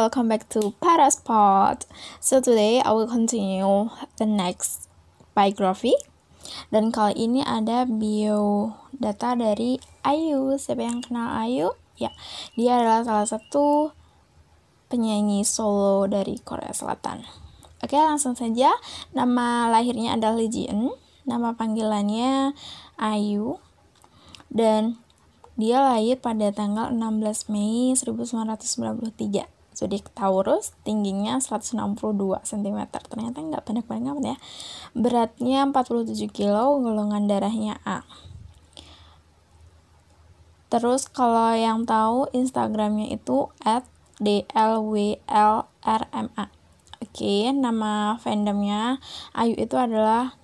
welcome back to Paraspot. So today I will continue the next biography. Dan kali ini ada bio data dari Ayu. Siapa yang kenal Ayu? Ya, dia adalah salah satu penyanyi solo dari Korea Selatan. Oke, langsung saja. Nama lahirnya adalah Lee Jin. Nama panggilannya Ayu. Dan dia lahir pada tanggal 16 Mei 1993. Zodiak Taurus, tingginya 162 cm. Ternyata nggak pendek banget ya. Beratnya 47 kg, golongan darahnya A. Terus kalau yang tahu Instagramnya itu at DLWLRMA. Oke, nama fandomnya Ayu itu adalah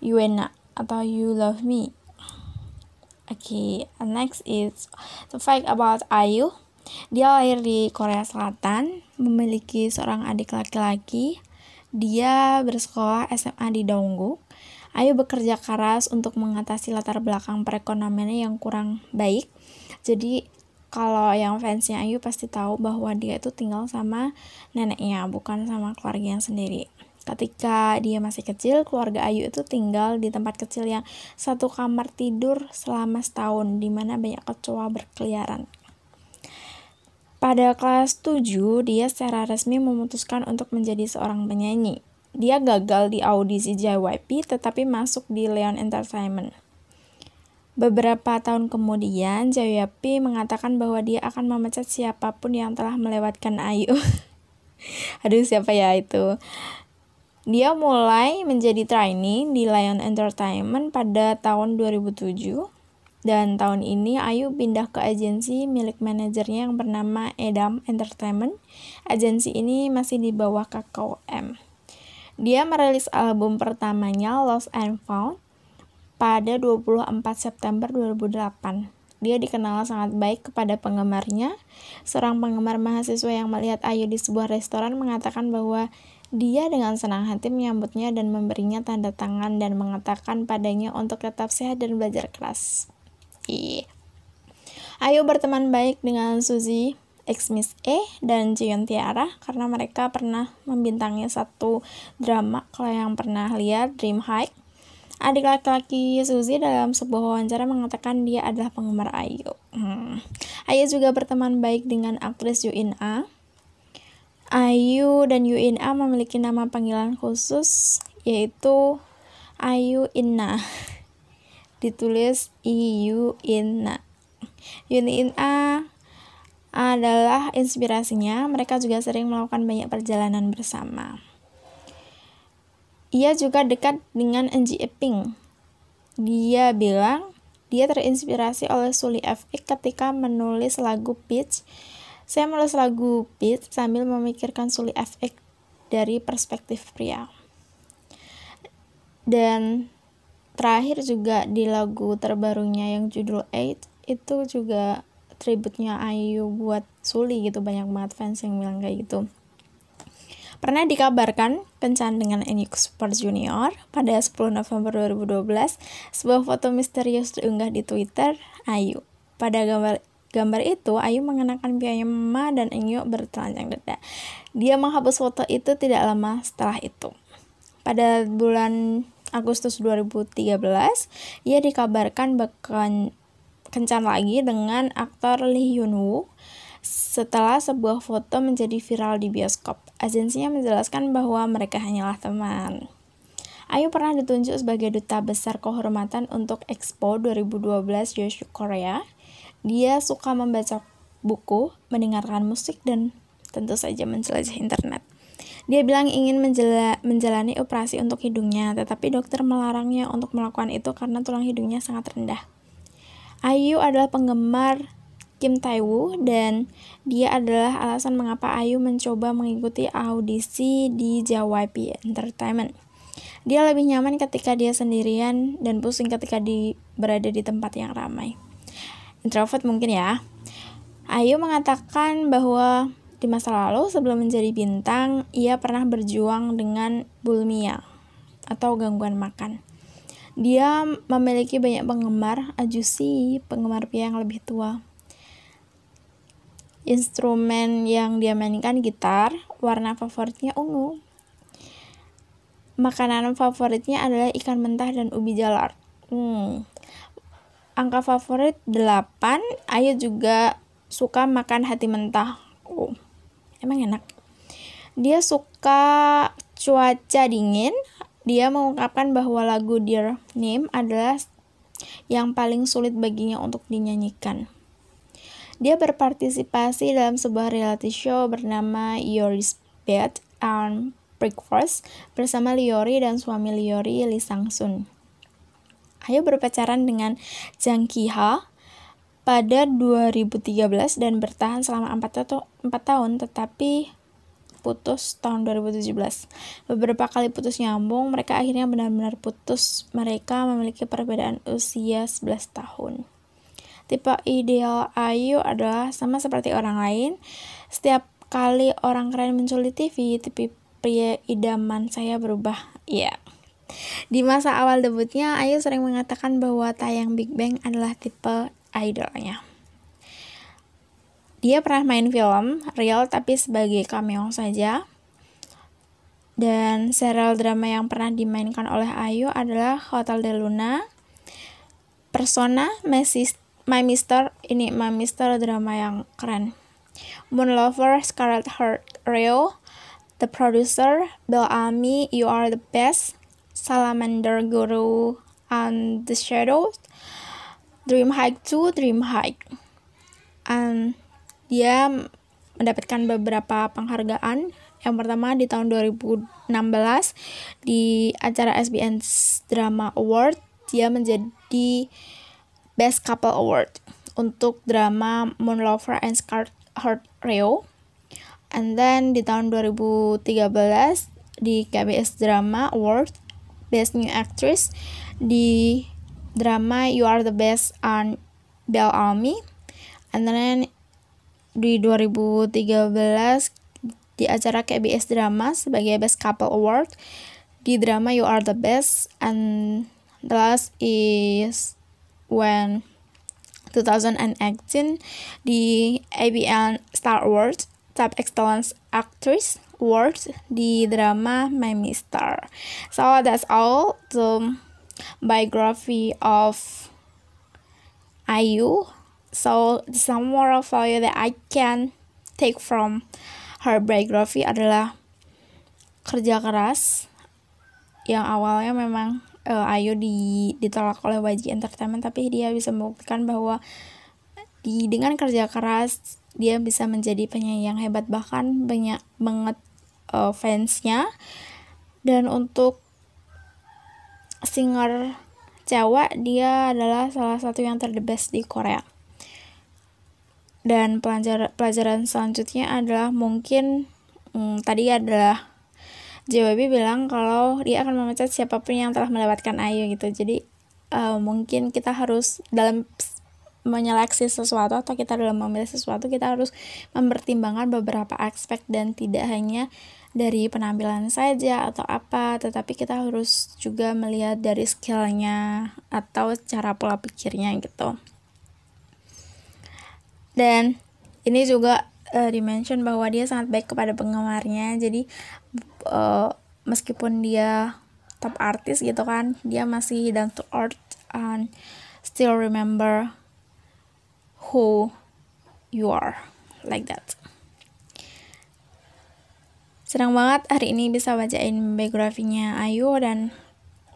Yuena atau You Love Me. Okay, next is the fact about Ayu. Dia lahir di Korea Selatan, memiliki seorang adik laki-laki. Dia bersekolah SMA di Dongguk. Ayu bekerja keras untuk mengatasi latar belakang perekonomiannya yang kurang baik. Jadi kalau yang fansnya Ayu pasti tahu bahwa dia itu tinggal sama neneknya, bukan sama keluarga yang sendiri. Ketika dia masih kecil, keluarga Ayu itu tinggal di tempat kecil yang satu kamar tidur selama setahun, di mana banyak kecoa berkeliaran. Pada kelas 7, dia secara resmi memutuskan untuk menjadi seorang penyanyi. Dia gagal di audisi JYP tetapi masuk di Leon Entertainment. Beberapa tahun kemudian, JYP mengatakan bahwa dia akan memecat siapa pun yang telah melewatkan Ayu. Aduh, siapa ya itu? Dia mulai menjadi trainee di Lion Entertainment pada tahun 2007 dan tahun ini Ayu pindah ke agensi milik manajernya yang bernama Edam Entertainment. Agensi ini masih di bawah Kakao M. Dia merilis album pertamanya Lost and Found pada 24 September 2008. Dia dikenal sangat baik kepada penggemarnya. Seorang penggemar mahasiswa yang melihat Ayu di sebuah restoran mengatakan bahwa dia dengan senang hati menyambutnya dan memberinya tanda tangan dan mengatakan padanya untuk tetap sehat dan belajar keras. Ayu berteman baik dengan Suzy, ex Miss E, dan Jion Tiara karena mereka pernah membintangi satu drama kalau yang pernah lihat Dream High. Adik laki-laki Suzy dalam sebuah wawancara mengatakan dia adalah penggemar Ayu. Hmm. Ayu juga berteman baik dengan aktris Yu In A Ayu dan Yuina memiliki nama panggilan khusus yaitu Ayu Inna. Ditulis Iyu Inna. Yuina adalah inspirasinya. Mereka juga sering melakukan banyak perjalanan bersama. Ia juga dekat dengan NG Eping. Dia bilang dia terinspirasi oleh Suli FX ketika menulis lagu Peach saya menulis lagu Beat sambil memikirkan Suli FX dari perspektif pria. Dan terakhir juga di lagu terbarunya yang judul Eight itu juga tributnya Ayu buat Suli gitu banyak banget fans yang bilang kayak gitu. Pernah dikabarkan kencan dengan Enik Super Junior pada 10 November 2012, sebuah foto misterius diunggah di Twitter Ayu. Pada gambar gambar itu, Ayu mengenakan piyama dan Enyo bertelanjang dada. Dia menghapus foto itu tidak lama setelah itu. Pada bulan Agustus 2013, ia dikabarkan bahkan kencan lagi dengan aktor Lee Hyun Woo setelah sebuah foto menjadi viral di bioskop. Agensinya menjelaskan bahwa mereka hanyalah teman. Ayu pernah ditunjuk sebagai duta besar kehormatan untuk Expo 2012 Yoshu Korea dia suka membaca buku, mendengarkan musik, dan tentu saja menjelajah internet. Dia bilang ingin menjela menjalani operasi untuk hidungnya, tetapi dokter melarangnya untuk melakukan itu karena tulang hidungnya sangat rendah. Ayu adalah penggemar Kim Tae-woo dan dia adalah alasan mengapa Ayu mencoba mengikuti audisi di JYP Entertainment. Dia lebih nyaman ketika dia sendirian dan pusing ketika di, berada di tempat yang ramai introvert mungkin ya. Ayu mengatakan bahwa di masa lalu sebelum menjadi bintang, ia pernah berjuang dengan bulimia atau gangguan makan. Dia memiliki banyak penggemar, Ajusi, penggemar pria yang lebih tua. instrumen yang dia mainkan gitar warna favoritnya ungu makanan favoritnya adalah ikan mentah dan ubi jalar hmm. angka favorit 8 Ayu juga suka makan hati mentah emang enak dia suka cuaca dingin dia mengungkapkan bahwa lagu Dear Name adalah yang paling sulit baginya untuk dinyanyikan. Dia berpartisipasi dalam sebuah reality show bernama Yori's Bed and Breakfast bersama Liori dan suami Liori, Lee Sang Sun. Ayo berpacaran dengan Jang Ki Ha pada 2013 dan bertahan selama 4, 4 tahun tetapi putus tahun 2017. Beberapa kali putus nyambung, mereka akhirnya benar-benar putus. Mereka memiliki perbedaan usia 11 tahun. Tipe ideal Ayu adalah sama seperti orang lain. Setiap kali orang keren muncul di TV, tipe pria idaman saya berubah. Iya. Yeah. Di masa awal debutnya, Ayu sering mengatakan bahwa tayang Big Bang adalah tipe idolnya. Dia pernah main film real tapi sebagai cameo saja. Dan serial drama yang pernah dimainkan oleh Ayu adalah Hotel de Luna, Persona, My Mister, ini My Mister drama yang keren. Moon Lover, Scarlet Heart, Rio, The Producer, Bill Ami, You Are the Best, Salamander Guru, and The Shadows, Dream Hike 2, Dream Hike. And dia mendapatkan beberapa penghargaan. Yang pertama di tahun 2016 di acara SBN Drama Award dia menjadi Best Couple Award untuk drama Moon Lover and Scarlet Heart Rio. And then di tahun 2013 di KBS Drama Award Best New Actress di drama You Are the Best on Bell Army. And then di 2013 di acara KBS Drama sebagai Best Couple Award di drama You Are the Best and the last is when 2018 di ABN Star Awards Top Excellence Actress Award di drama My Mister. So that's all the biography of Ayu. So some moral value that I can take from her biography adalah kerja keras yang awalnya memang uh, Ayu di, ditolak oleh YG Entertainment tapi dia bisa membuktikan bahwa di dengan kerja keras dia bisa menjadi penyanyi yang hebat bahkan banyak banget uh, fansnya. Dan untuk singer cewek dia adalah salah satu yang terdebes di Korea. Dan pelajaran pelajaran selanjutnya adalah mungkin hmm, tadi adalah JWB bilang kalau dia akan memecat siapa pun yang telah melewatkan Ayu gitu. Jadi uh, mungkin kita harus dalam menyeleksi sesuatu atau kita dalam memilih sesuatu kita harus mempertimbangkan beberapa aspek dan tidak hanya dari penampilan saja atau apa tetapi kita harus juga melihat dari skillnya atau cara pola pikirnya gitu. Dan ini juga uh, dimention bahwa dia sangat baik kepada penggemarnya jadi uh, meskipun dia top artis gitu kan dia masih down to earth and still remember who you are like that senang banget hari ini bisa bacain biografinya Ayu dan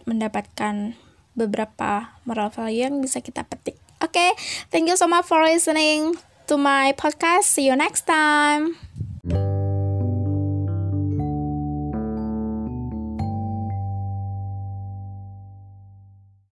mendapatkan beberapa moral value yang bisa kita petik. Oke, okay, thank you so much for listening to my podcast. See you next time.